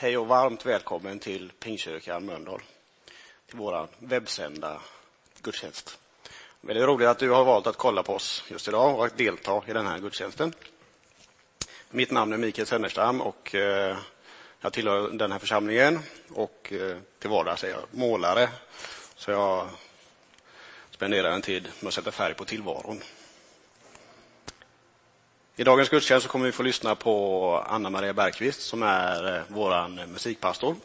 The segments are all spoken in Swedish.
Hej och varmt välkommen till Pingstkyrkan Mölndal, till vår webbsända gudstjänst. Väldigt roligt att du har valt att kolla på oss just idag och att delta i den här gudstjänsten. Mitt namn är Mikael Sennerstam och eh, jag tillhör den här församlingen och eh, till vardags är jag målare. Så jag spenderar en tid med att sätta färg på tillvaron. I dagens gudstjänst kommer vi få lyssna på Anna Maria Bergqvist som är eh, vår musikpastor.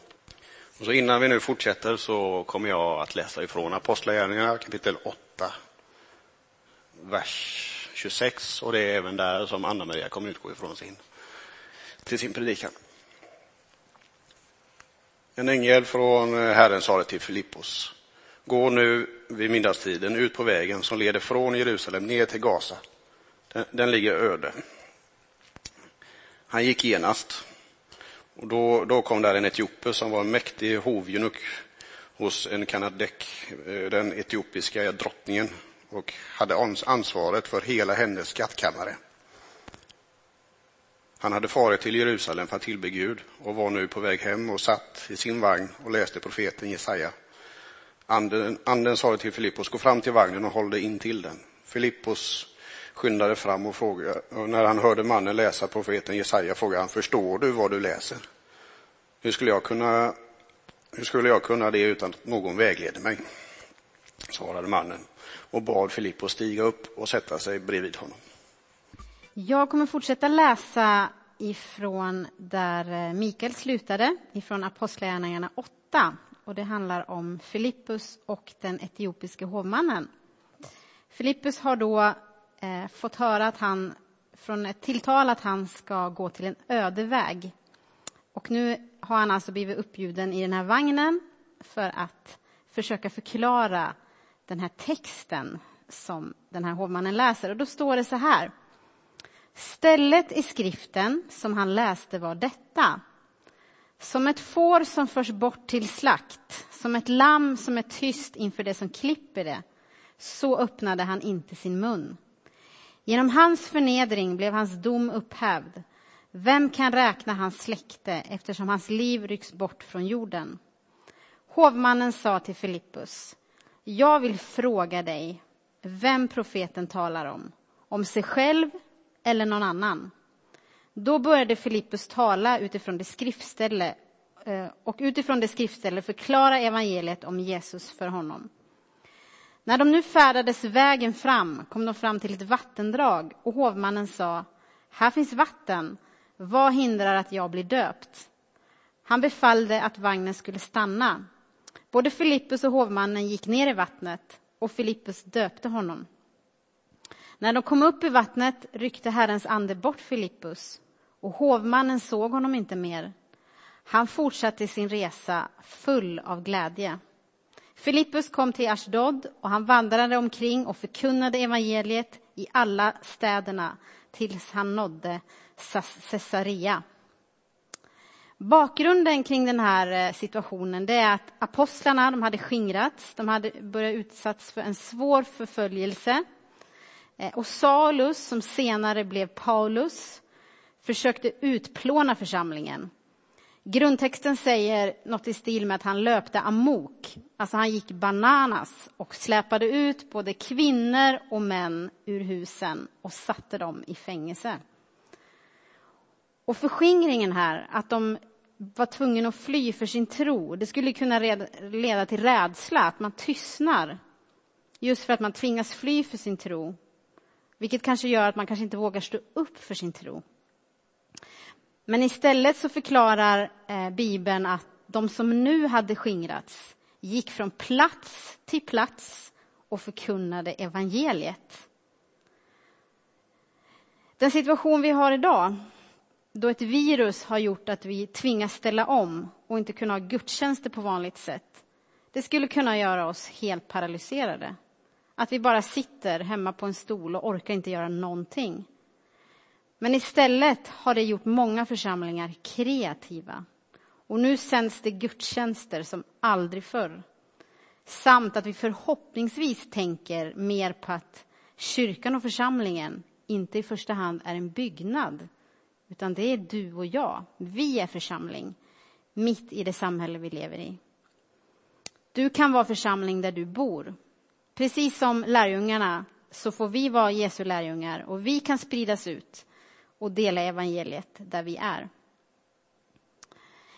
Och så innan vi nu fortsätter så kommer jag att läsa ifrån Apostlagärningarna kapitel 8, vers 26 och det är även där som Anna Maria kommer utgå ifrån sin, till sin predikan. En ängel från eh, Herren sa det till Filippos. Gå nu vid middagstiden ut på vägen som leder från Jerusalem ner till Gaza. Den, den ligger öde. Han gick genast. Och då, då kom där en etiope som var en mäktig hovjunuck hos en kanadek, eh, den etiopiska drottningen och hade ansvaret för hela hennes skattkammare. Han hade farit till Jerusalem för att tillbe Gud och var nu på väg hem och satt i sin vagn och läste profeten Jesaja. Anden, anden sade till Filippos, gå fram till vagnen och håll dig in till den. Filippos skyndade fram och frågade, och när han hörde mannen läsa profeten Jesaja frågade han, förstår du vad du läser? Hur skulle jag kunna, hur skulle jag kunna det utan att någon vägleder mig? Svarade mannen och bad Filippos stiga upp och sätta sig bredvid honom. Jag kommer fortsätta läsa ifrån där eh, Mikael slutade, ifrån Apostlagärningarna 8. Och det handlar om Filippus och den etiopiske hovmannen. Filippus har då eh, fått höra att han, från ett tilltal att han ska gå till en öde väg. Och nu har han alltså blivit uppbjuden i den här vagnen för att försöka förklara den här texten som den här hovmannen läser. Och då står det så här. Stället i skriften som han läste var detta. Som ett får som förs bort till slakt, som ett lamm som är tyst inför det som klipper det, så öppnade han inte sin mun. Genom hans förnedring blev hans dom upphävd. Vem kan räkna hans släkte eftersom hans liv rycks bort från jorden? Hovmannen sa till Filippus, jag vill fråga dig vem profeten talar om, om sig själv eller någon annan. Då började Filippus tala utifrån det skriftställe eh, och utifrån det skriftställe förklara evangeliet om Jesus för honom. När de nu färdades vägen fram kom de fram till ett vattendrag och hovmannen sa, här finns vatten, vad hindrar att jag blir döpt? Han befallde att vagnen skulle stanna. Både Filippus och hovmannen gick ner i vattnet och Filippus döpte honom. När de kom upp i vattnet ryckte Herrens ande bort Filippus och hovmannen såg honom inte mer. Han fortsatte sin resa full av glädje. Filippus kom till Ashdod och han vandrade omkring och förkunnade evangeliet i alla städerna tills han nådde Caesarea. Bakgrunden kring den här eh, situationen det är att apostlarna de hade skingrats, de hade börjat utsatts för en svår förföljelse. Eh, och Saulus, som senare blev Paulus, försökte utplåna församlingen. Grundtexten säger något i stil med att han löpte amok, alltså han gick bananas och släpade ut både kvinnor och män ur husen och satte dem i fängelse. Och förskingringen här, att de var tvungna att fly för sin tro, det skulle kunna leda till rädsla, att man tystnar. Just för att man tvingas fly för sin tro. Vilket kanske gör att man kanske inte vågar stå upp för sin tro. Men istället så förklarar eh, Bibeln att de som nu hade skingrats gick från plats till plats och förkunnade evangeliet. Den situation vi har idag, då ett virus har gjort att vi tvingas ställa om och inte kunna ha gudstjänster på vanligt sätt, det skulle kunna göra oss helt paralyserade. Att vi bara sitter hemma på en stol och orkar inte göra någonting. Men istället har det gjort många församlingar kreativa. Och nu sänds det gudstjänster som aldrig förr. Samt att vi förhoppningsvis tänker mer på att kyrkan och församlingen inte i första hand är en byggnad, utan det är du och jag. Vi är församling. mitt i det samhälle vi lever i. Du kan vara församling där du bor. Precis som lärjungarna så får vi vara Jesu lärjungar och vi kan spridas ut och dela evangeliet där vi är.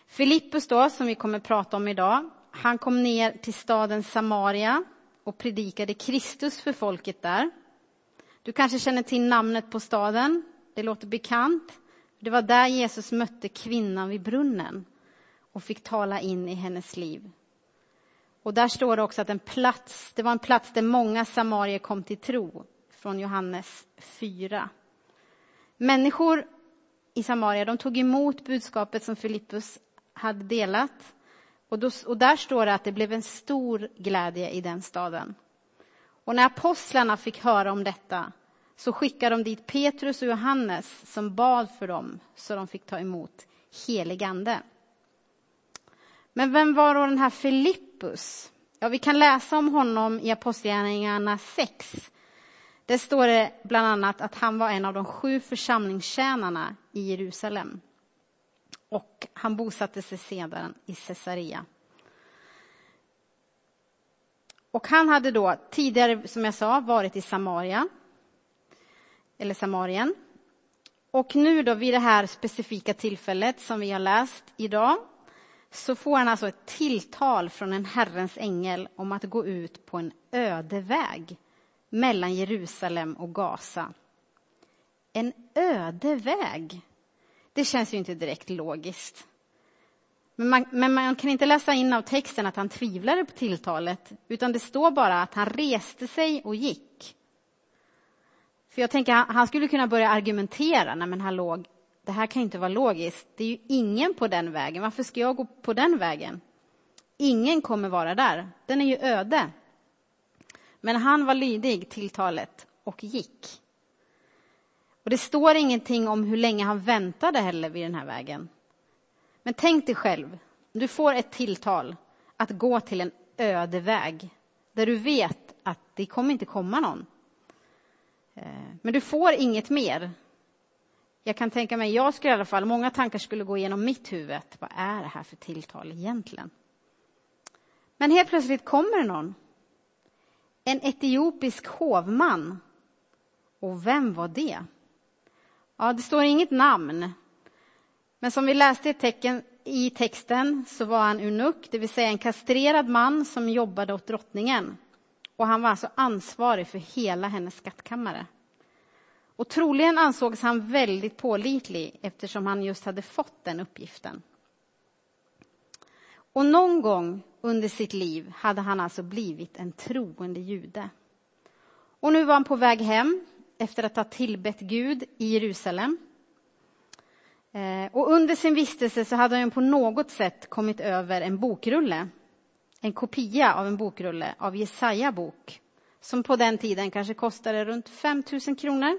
Filippus då, som vi kommer prata om idag, han kom ner till staden Samaria och predikade Kristus för folket där. Du kanske känner till namnet på staden, det låter bekant. Det var där Jesus mötte kvinnan vid brunnen och fick tala in i hennes liv. Och där står det också att en plats, det var en plats där många samarier kom till tro, från Johannes 4. Människor i Samaria, de tog emot budskapet som Filippus hade delat. Och, då, och där står det att det blev en stor glädje i den staden. Och när apostlarna fick höra om detta så skickade de dit Petrus och Johannes som bad för dem så de fick ta emot helig ande. Men vem var då den här Filippus? Ja, vi kan läsa om honom i Apostlagärningarna 6. Där står det bland annat att han var en av de sju församlingstjänarna i Jerusalem. Och han bosatte sig sedan i Caesarea. Och han hade då tidigare, som jag sa, varit i Samaria, eller Samarien. Och nu då vid det här specifika tillfället som vi har läst idag så får han alltså ett tilltal från en Herrens ängel om att gå ut på en öde väg mellan Jerusalem och Gaza. En öde väg. Det känns ju inte direkt logiskt. Men man, men man, kan inte läsa in av texten att han tvivlade på tilltalet, utan det står bara att han reste sig och gick. För jag tänker, han skulle kunna börja argumentera, nej men hallå, det här kan inte vara logiskt. Det är ju ingen på den vägen. Varför ska jag gå på den vägen? Ingen kommer vara där. Den är ju öde. Men han var lydig tilltalet, och gick. Och det står ingenting om hur länge han väntade heller vid den här vägen. Men tänk dig själv, du får ett tilltal att gå till en öde väg där du vet att det kommer inte komma någon. Eh, men du får inget mer jag kan tänka mig, jag skulle i alla fall, många tankar skulle gå igenom mitt huvud. Vad är det här för tilltal egentligen? Men helt plötsligt kommer det någon. En etiopisk hovman. Och vem var det? Ja, det står inget namn. Men som vi läste i, tecken, i texten så var han unuk, det vill säga en kastrerad man som jobbade åt drottningen. Och han var alltså ansvarig för hela hennes skattkammare. Och troligen ansågs han väldigt pålitlig eftersom han just hade fått den uppgiften. Och någon gång under sitt liv hade han alltså blivit en troende jude. Och nu var han på väg hem efter att ha tillbett Gud i Jerusalem. Eh, och under sin vistelse så hade han på något sätt kommit över en bokrulle. En kopia av en bokrulle av Jesaja bok som på den tiden kanske kostade runt 5 000 kronor.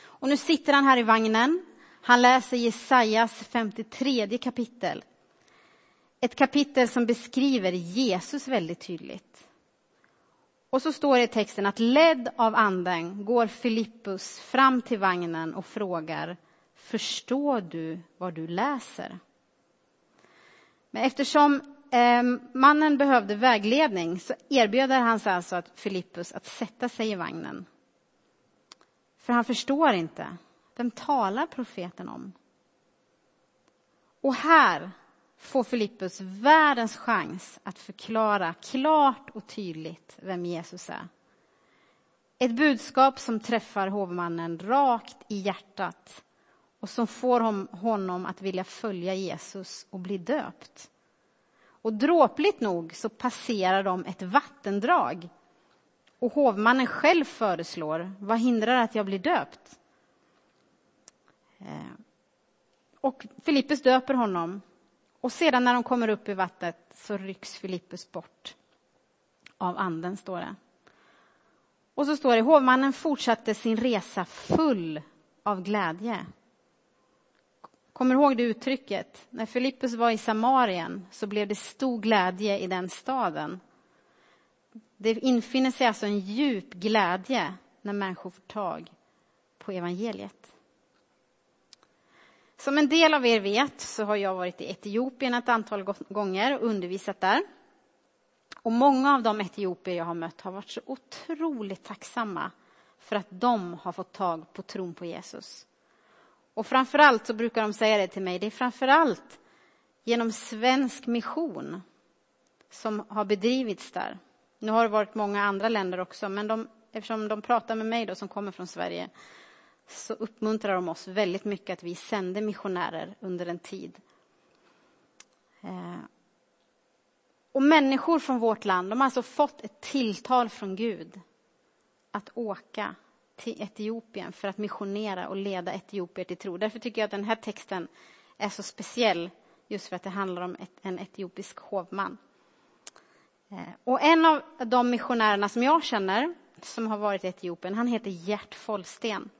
Och nu sitter han här i vagnen. Han läser Jesajas 53 kapitel. Ett kapitel som beskriver Jesus väldigt tydligt. Och så står det i texten att ledd av anden går Filippus fram till vagnen och frågar Förstår du vad du läser? Men eftersom eh, mannen behövde vägledning så erbjuder han sig alltså att Filippus att sätta sig i vagnen för han förstår inte. Vem talar profeten om? Och här får Filippus världens chans att förklara klart och tydligt vem Jesus är. Ett budskap som träffar hovmannen rakt i hjärtat och som får honom att vilja följa Jesus och bli döpt. Och dråpligt nog så passerar de ett vattendrag och hovmannen själv föreslår, vad hindrar att jag blir döpt? Eh, och Filippus döper honom. Och sedan när de kommer upp i vattnet så rycks Filippus bort av anden, står det. Och så står det, hovmannen fortsatte sin resa full av glädje. Kommer du ihåg det uttrycket? När Filippus var i Samarien så blev det stor glädje i den staden. Det infinner sig alltså en djup glädje när människor får tag på evangeliet. Som en del av er vet så har jag varit i Etiopien ett antal gånger och undervisat där. Och många av de etiopier jag har mött har varit så otroligt tacksamma för att de har fått tag på tron på Jesus. Och framför allt så brukar de säga det till mig, det är framför allt genom svensk mission som har bedrivits där. Nu har det varit många andra länder också, men de, eftersom de pratar med mig då som kommer från Sverige så uppmuntrar de oss väldigt mycket att vi sände missionärer under en tid. Eh, och människor från vårt land, de har alltså fått ett tilltal från Gud att åka till Etiopien för att missionera och leda etiopier till tro. Därför tycker jag att den här texten är så speciell, just för att det handlar om en etiopisk hovman. Eh, och en av de missionärerna som jag känner, som har varit i Etiopien, han heter Gert Follsten.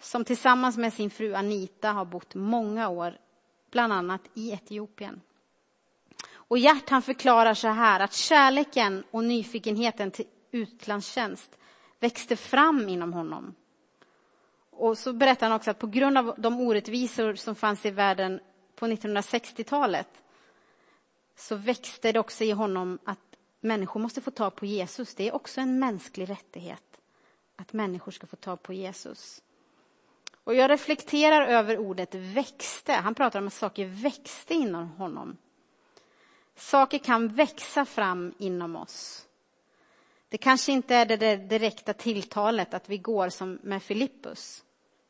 Som tillsammans med sin fru Anita har bott många år, bland annat i Etiopien. Och Gert han förklarar så här att kärleken och nyfikenheten till utlandstjänst växte fram inom honom. Och så berättar han också att på grund av de orättvisor som fanns i världen på 1960-talet så växte det också i honom att människor måste få tag på Jesus. Det är också en mänsklig rättighet att människor ska få tag på Jesus. Och jag reflekterar över ordet växte. Han pratar om att saker växte inom honom. Saker kan växa fram inom oss. Det kanske inte är det direkta tilltalet att vi går som med Filippus.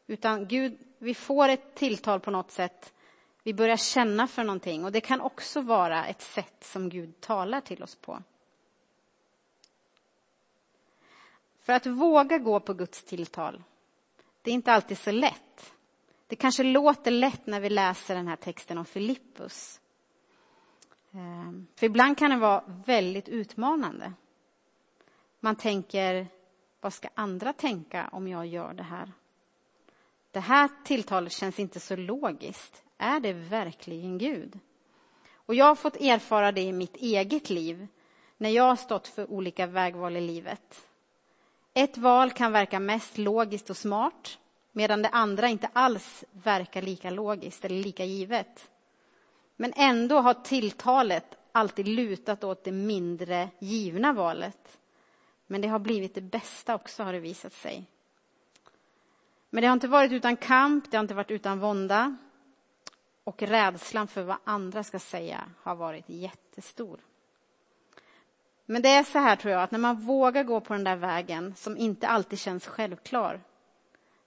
Utan Gud, vi får ett tilltal på något sätt. Vi börjar känna för någonting och det kan också vara ett sätt som Gud talar till oss på. För att våga gå på Guds tilltal, det är inte alltid så lätt. Det kanske låter lätt när vi läser den här texten om Filippus. Ehm, för ibland kan det vara väldigt utmanande. Man tänker, vad ska andra tänka om jag gör det här? Det här tilltalet känns inte så logiskt. Är det verkligen Gud? Och jag har fått erfara det i mitt eget liv när jag har stått för olika vägval i livet. Ett val kan verka mest logiskt och smart medan det andra inte alls verkar lika logiskt eller lika givet. Men ändå har tilltalet alltid lutat åt det mindre givna valet. Men det har blivit det bästa också, har det visat sig. Men det har inte varit utan kamp, det har inte varit utan vånda. Och rädslan för vad andra ska säga har varit jättestor. Men det är så här tror jag, att när man vågar gå på den där vägen som inte alltid känns självklar,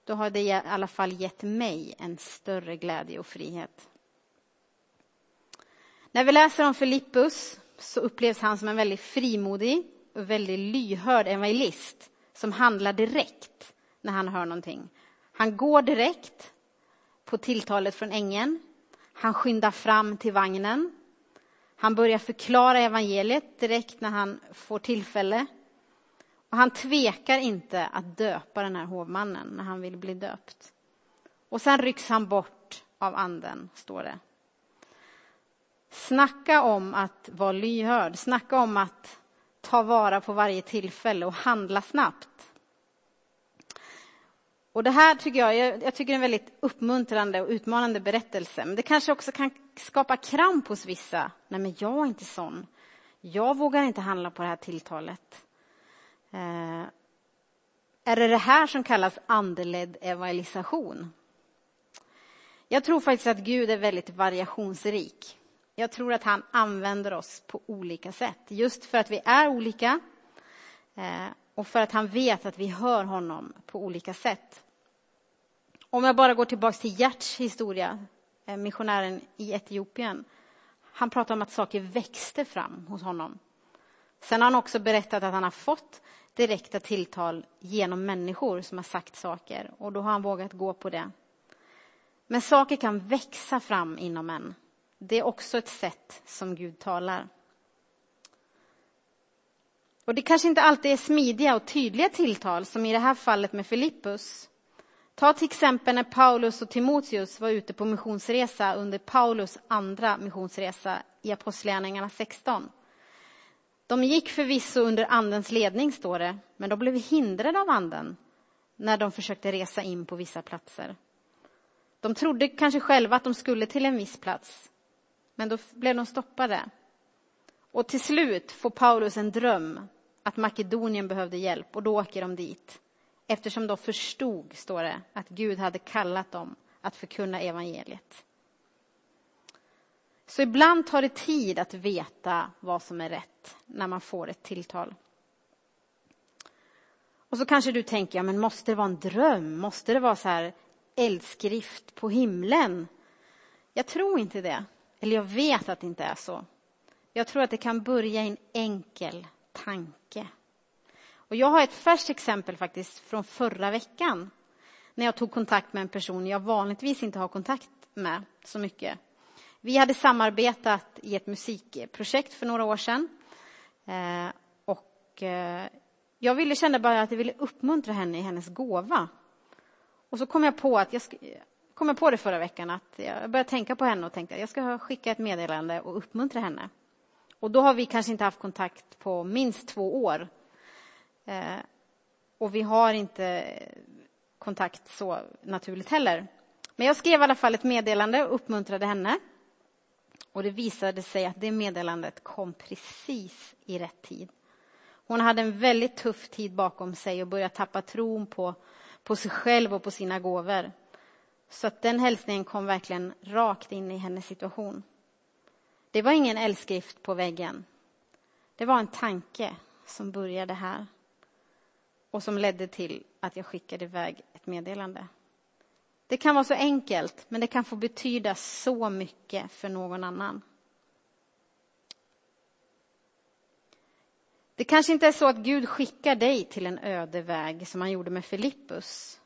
då har det i alla fall gett mig en större glädje och frihet. När vi läser om Filippus så upplevs han som en väldigt frimodig och väldigt lyhörd evangelist som handlar direkt när han hör någonting. Han går direkt på tilltalet från ängeln. Han skyndar fram till vagnen. Han börjar förklara evangeliet direkt när han får tillfälle. Och han tvekar inte att döpa den här hovmannen när han vill bli döpt. Och sen rycks han bort av anden, står det. Snacka om att vara lyhörd, snacka om att ta vara på varje tillfälle och handla snabbt. Och det här tycker jag, jag tycker är en väldigt uppmuntrande och utmanande berättelse. Men det kanske också kan skapa kramp hos vissa. Nej, men jag är inte sån. Jag vågar inte handla på det här tilltalet. Eh, är det det här som kallas andeledd evangelisation? Jag tror faktiskt att Gud är väldigt variationsrik. Jag tror att han använder oss på olika sätt. Just för att vi är olika eh, och för att han vet att vi hör honom på olika sätt. Om jag bara går tillbaka till Gerts historia, eh, missionären i Etiopien. Han pratar om att saker växte fram hos honom. Sen har han också berättat att han har fått direkta tilltal genom människor som har sagt saker och då har han vågat gå på det. Men saker kan växa fram inom en. Det är också ett sätt som Gud talar. Och det kanske inte alltid är smidiga och tydliga tilltal, som i det här fallet med Filippus. Ta till exempel när Paulus och Timoteus var ute på missionsresa under Paulus andra missionsresa i Apostlagärningarna 16. De gick förvisso under andens ledning, står det, men de blev hindrade av anden när de försökte resa in på vissa platser. De trodde kanske själva att de skulle till en viss plats, men då blev de stoppade. Och till slut får Paulus en dröm att Makedonien behövde hjälp och då åker de dit. Eftersom de förstod, står det, att Gud hade kallat dem att förkunna evangeliet. Så ibland tar det tid att veta vad som är rätt när man får ett tilltal. Och så kanske du tänker, ja men måste det vara en dröm? Måste det vara så här eldskrift på himlen? Jag tror inte det. Eller jag vet att det inte är så. Jag tror att det kan börja i en enkel tanke. Och jag har ett färskt exempel faktiskt från förra veckan. När jag tog kontakt med en person jag vanligtvis inte har kontakt med så mycket. Vi hade samarbetat i ett musikprojekt för några år sedan. Eh, och eh, jag ville känna bara att jag ville uppmuntra henne i hennes gåva. Och så kom jag på att jag kom jag på det förra veckan att jag började tänka på henne och tänkte att jag ska skicka ett meddelande och uppmuntra henne. Och då har vi kanske inte haft kontakt på minst två år. Eh, och vi har inte kontakt så naturligt heller. Men jag skrev i alla fall ett meddelande och uppmuntrade henne. Och det visade sig att det meddelandet kom precis i rätt tid. Hon hade en väldigt tuff tid bakom sig och började tappa tron på, på sig själv och på sina gåvor. Så att den hälsningen kom verkligen rakt in i hennes situation. Det var ingen eldskrift på väggen. Det var en tanke som började här och som ledde till att jag skickade iväg ett meddelande. Det kan vara så enkelt, men det kan få betyda så mycket för någon annan. Det kanske inte är så att Gud skickar dig till en öde väg som han gjorde med Filippus.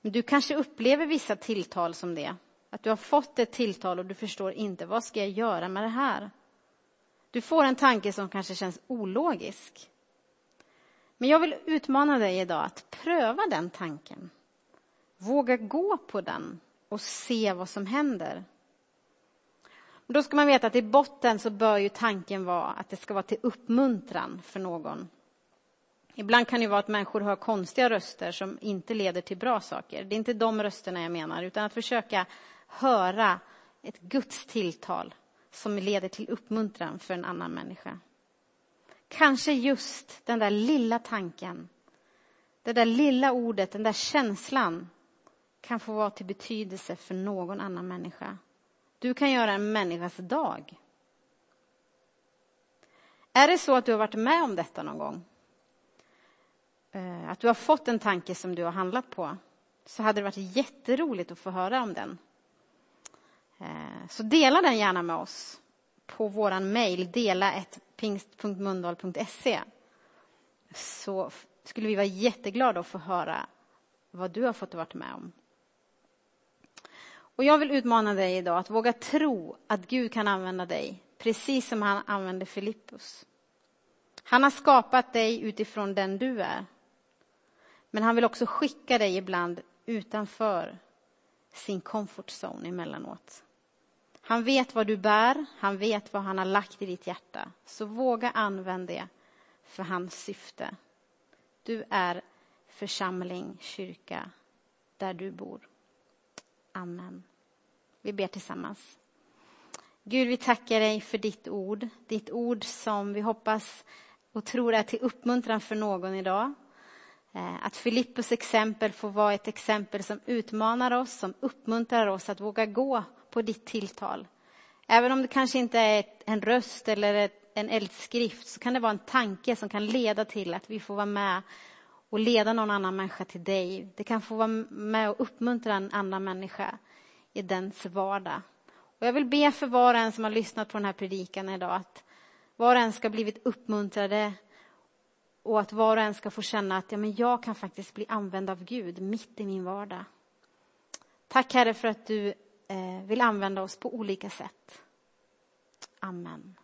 Men du kanske upplever vissa tilltal som det. Att du har fått ett tilltal och du förstår inte, vad ska jag göra med det här? Du får en tanke som kanske känns ologisk. Men jag vill utmana dig idag att pröva den tanken. Våga gå på den och se vad som händer. Då ska man veta att i botten så bör ju tanken vara att det ska vara till uppmuntran för någon. Ibland kan det vara att människor hör konstiga röster som inte leder till bra saker. Det är inte de rösterna jag menar, utan att försöka höra ett Guds tilltal som leder till uppmuntran för en annan människa. Kanske just den där lilla tanken, det där lilla ordet, den där känslan kan få vara till betydelse för någon annan människa. Du kan göra en människas dag. Är det så att du har varit med om detta någon gång? Eh, att du har fått en tanke som du har handlat på, så hade det varit jätteroligt att få höra om den. Eh, så dela den gärna med oss på vår mejl dela.pingst.mundal.se så skulle vi vara jätteglada att få höra vad du har fått vara med om. Och jag vill utmana dig idag att våga tro att Gud kan använda dig precis som han använde Filippus. Han har skapat dig utifrån den du är. Men han vill också skicka dig ibland utanför sin comfort zone emellanåt. Han vet vad du bär, han vet vad han har lagt i ditt hjärta. Så våga använda det för hans syfte. Du är församling, kyrka, där du bor. Amen. Vi ber tillsammans. Gud, vi tackar dig för ditt ord. Ditt ord som vi hoppas och tror är till uppmuntran för någon idag. Eh, att Filippus exempel får vara ett exempel som utmanar oss, som uppmuntrar oss att våga gå på ditt tilltal. Även om det kanske inte är en röst eller en eldskrift så kan det vara en tanke som kan leda till att vi får vara med och leda någon annan människa till dig. Det kan få vara med och uppmuntra en annan människa i dens vardag. Och jag vill be för var och en som har lyssnat på den här predikan idag att var och en ska blivit uppmuntrade och att var och en ska få känna att ja, men jag kan faktiskt bli använd av Gud mitt i min vardag. Tack Herre för att du Eh, vill använda oss på olika sätt. Amen.